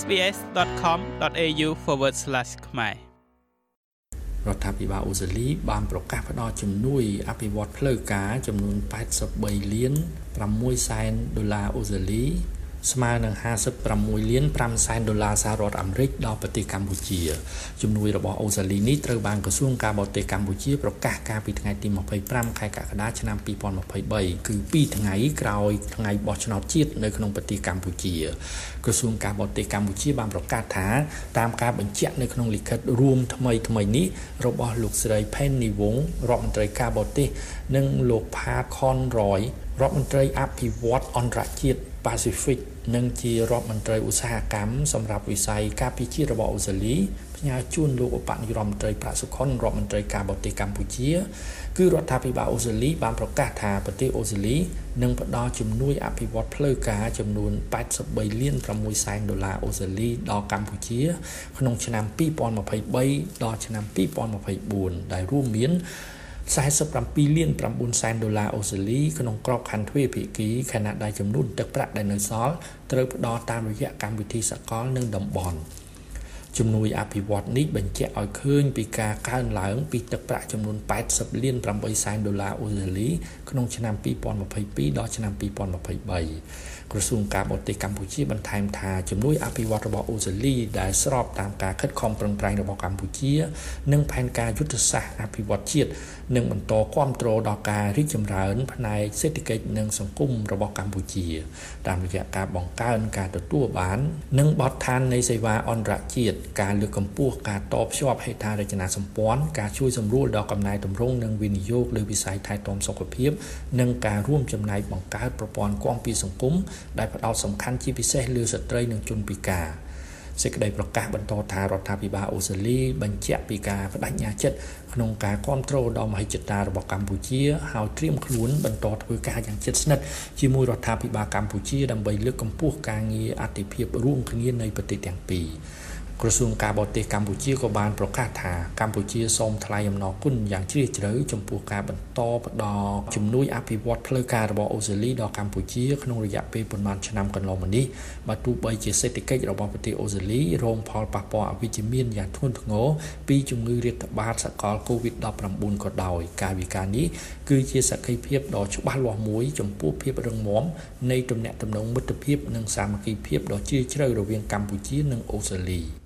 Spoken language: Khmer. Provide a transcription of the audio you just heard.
sbs.com.au/ ខ្មែររដ្ឋាភិបាលអូស្ត្រាលីបានប្រកាសផ្តល់ជំនួយអភិវឌ្ឍផ្លូវការចំនួន83លាន6សែនដុល្លារអូស្ត្រាលី ស្មើនឹង56លាន5សែនដុល្លារសហរដ្ឋអាមេរិកដល់ប្រទេសកម្ពុជាជំនួយរបស់អូស្ត្រាលីនេះត្រូវបានក្រសួងការបរទេសកម្ពុជាប្រកាសកាលពីថ្ងៃទី25ខែកក្កដាឆ្នាំ2023គឺ2ថ្ងៃក្រោយថ្ងៃបោះឆ្នោតជាតិនៅក្នុងប្រទេសកម្ពុជាក្រសួងការបរទេសកម្ពុជាបានប្រកាសថាតាមការបញ្ជាក់នៅក្នុងលិខិតរួមថ្មីថ្មីនេះរបស់លោកស្រី Penny Wong រដ្ឋមន្ត្រីការបរទេសនិងលោក Pa Conroy រ ដ្ឋមន្ត្រីអភិវឌ្ឍអន្តរជាតិ Pacific និងជារដ្ឋមន្ត្រីឧស្សាហកម្មសម្រាប់វិស័យការពារជាតិរបស់អូស្ត្រាលីផ្ញើជូនលោកឧបនាយករដ្ឋមន្ត្រីប្រាក់សុខុនរដ្ឋមន្ត្រីការបរទេសកម្ពុជា គឺរដ្ឋាភិបាលអូស្ត្រាលីបានប្រកាសថាប្រទេសអូស្ត្រាលីនឹងផ្ដល់ជំនួយអភិវឌ្ឍផ្លូវការចំនួន83លាន6សែនដុល្លារអូស្ត្រាលីដល់កម្ពុជា ក្នុងឆ្នាំ2023ដល់ឆ្នាំ2024ដែលរួមមាន 47លាន9សែនដុល្លារអូស្ត្រាលីក្នុងក្របខ័ណ្ឌទ្វេភាគីខណៈដែលចំនួនទឹកប្រាក់ដែលនៅសល់ត្រូវផ្ដល់តាមរយៈកម្មវិធីសកលនិងតំបន់ ជំនួយអភិវឌ្ឍនេះបញ្ជាក់ឲ្យឃើញពីការកើនឡើងពីទឹកប្រាក់ចំនួន80លាន8សែនដុល្លារអូស្ត្រាលីក្នុងឆ្នាំ2022ដល់ឆ្នាំ2023ក្រសួងការបរទេសកម្ពុជាបន្ថែមថាជំនួយអភិវឌ្ឍរបស់អូស្ត្រាលីដែលស្របតាមការខិតខំប្រឹងប្រែងរបស់កម្ពុជា និងផែនការយុទ្ធសាស្ត្រអភិវឌ្ឍជាតិនឹងបន្តគ្រប់គ្រងដល់ការរីកចម្រើន ផ្នែកសេដ្ឋកិច្ចនិងសង្គមរបស់កម្ពុជា តាមរយៈការបង្កើនការទទួលបាន និងបទដ្ឋាននៃសេវាអន្តរជាតិការលើកកម្ពស់ការតភ្ជាប់ហេដ្ឋារចនាសម្ព័ន្ធការជួយសម្រួលដល់កំណែតម្រង់និងវិនិយោគលើវិស័យថែទាំសុខភាព និងការរួមចំណែកបង្កើតប្រព័ន្ធគាំពារសង្គមដែលផ្ដោតសំខាន់ជាពិសេសលើស្ត្រីនិងជនពិការសេចក្តីប្រកាសបន្តថារដ្ឋាភិបាលអូស្ត្រាលីបញ្ជាក់ពីការបដិញ្ញាចិត្តក្នុងការគ្រប់គ្រងដល់មហិច្ឆតារបស់កម្ពុជាហើយត្រៀមខ្លួនបន្តធ្វើការយ៉ាងជិតស្និទ្ធជាមួយរដ្ឋាភិបាលកម្ពុជាដើម្បីលើកកម្ពស់ការងារអធិភាពរួមគ្នានៃប្រទេសទាំងពីរ ក្រសួងការបរទេសកម្ពុជាក៏បានប្រកាសថាកម្ពុជាសូមថ្លែងអំណរគុណយ៉ាងជ្រាលជ្រៅចំពោះការបន្តផ្ដល់ជំនួយអភិវឌ្ឍផ្លូវការរបស់អូស្ត្រាលីដល់កម្ពុជាក្នុងរយៈពេលប៉ុន្មានឆ្នាំកន្លងមកនេះបើទោះបីជាសេដ្ឋកិច្ចរបស់ប្រទេសអូស្ត្រាលីរងផលប៉ះពាល់អវិជ្ជមានយ៉ាងធ្ងន់ធ្ងរពីជំងឺរាតត្បាតសកល COVID-19 ក៏ដោយកាយវិការនេះគឺជាសក្ខីភាពដ៏ច្បាស់លាស់មួយចំពោះភាពរឹងមាំនៃទំនាក់ទំនងមិត្តភាពនិងសាមគ្គីភាពដ៏ជ្រាលជ្រៅរវាងកម្ពុជានិងអូស្ត្រាលី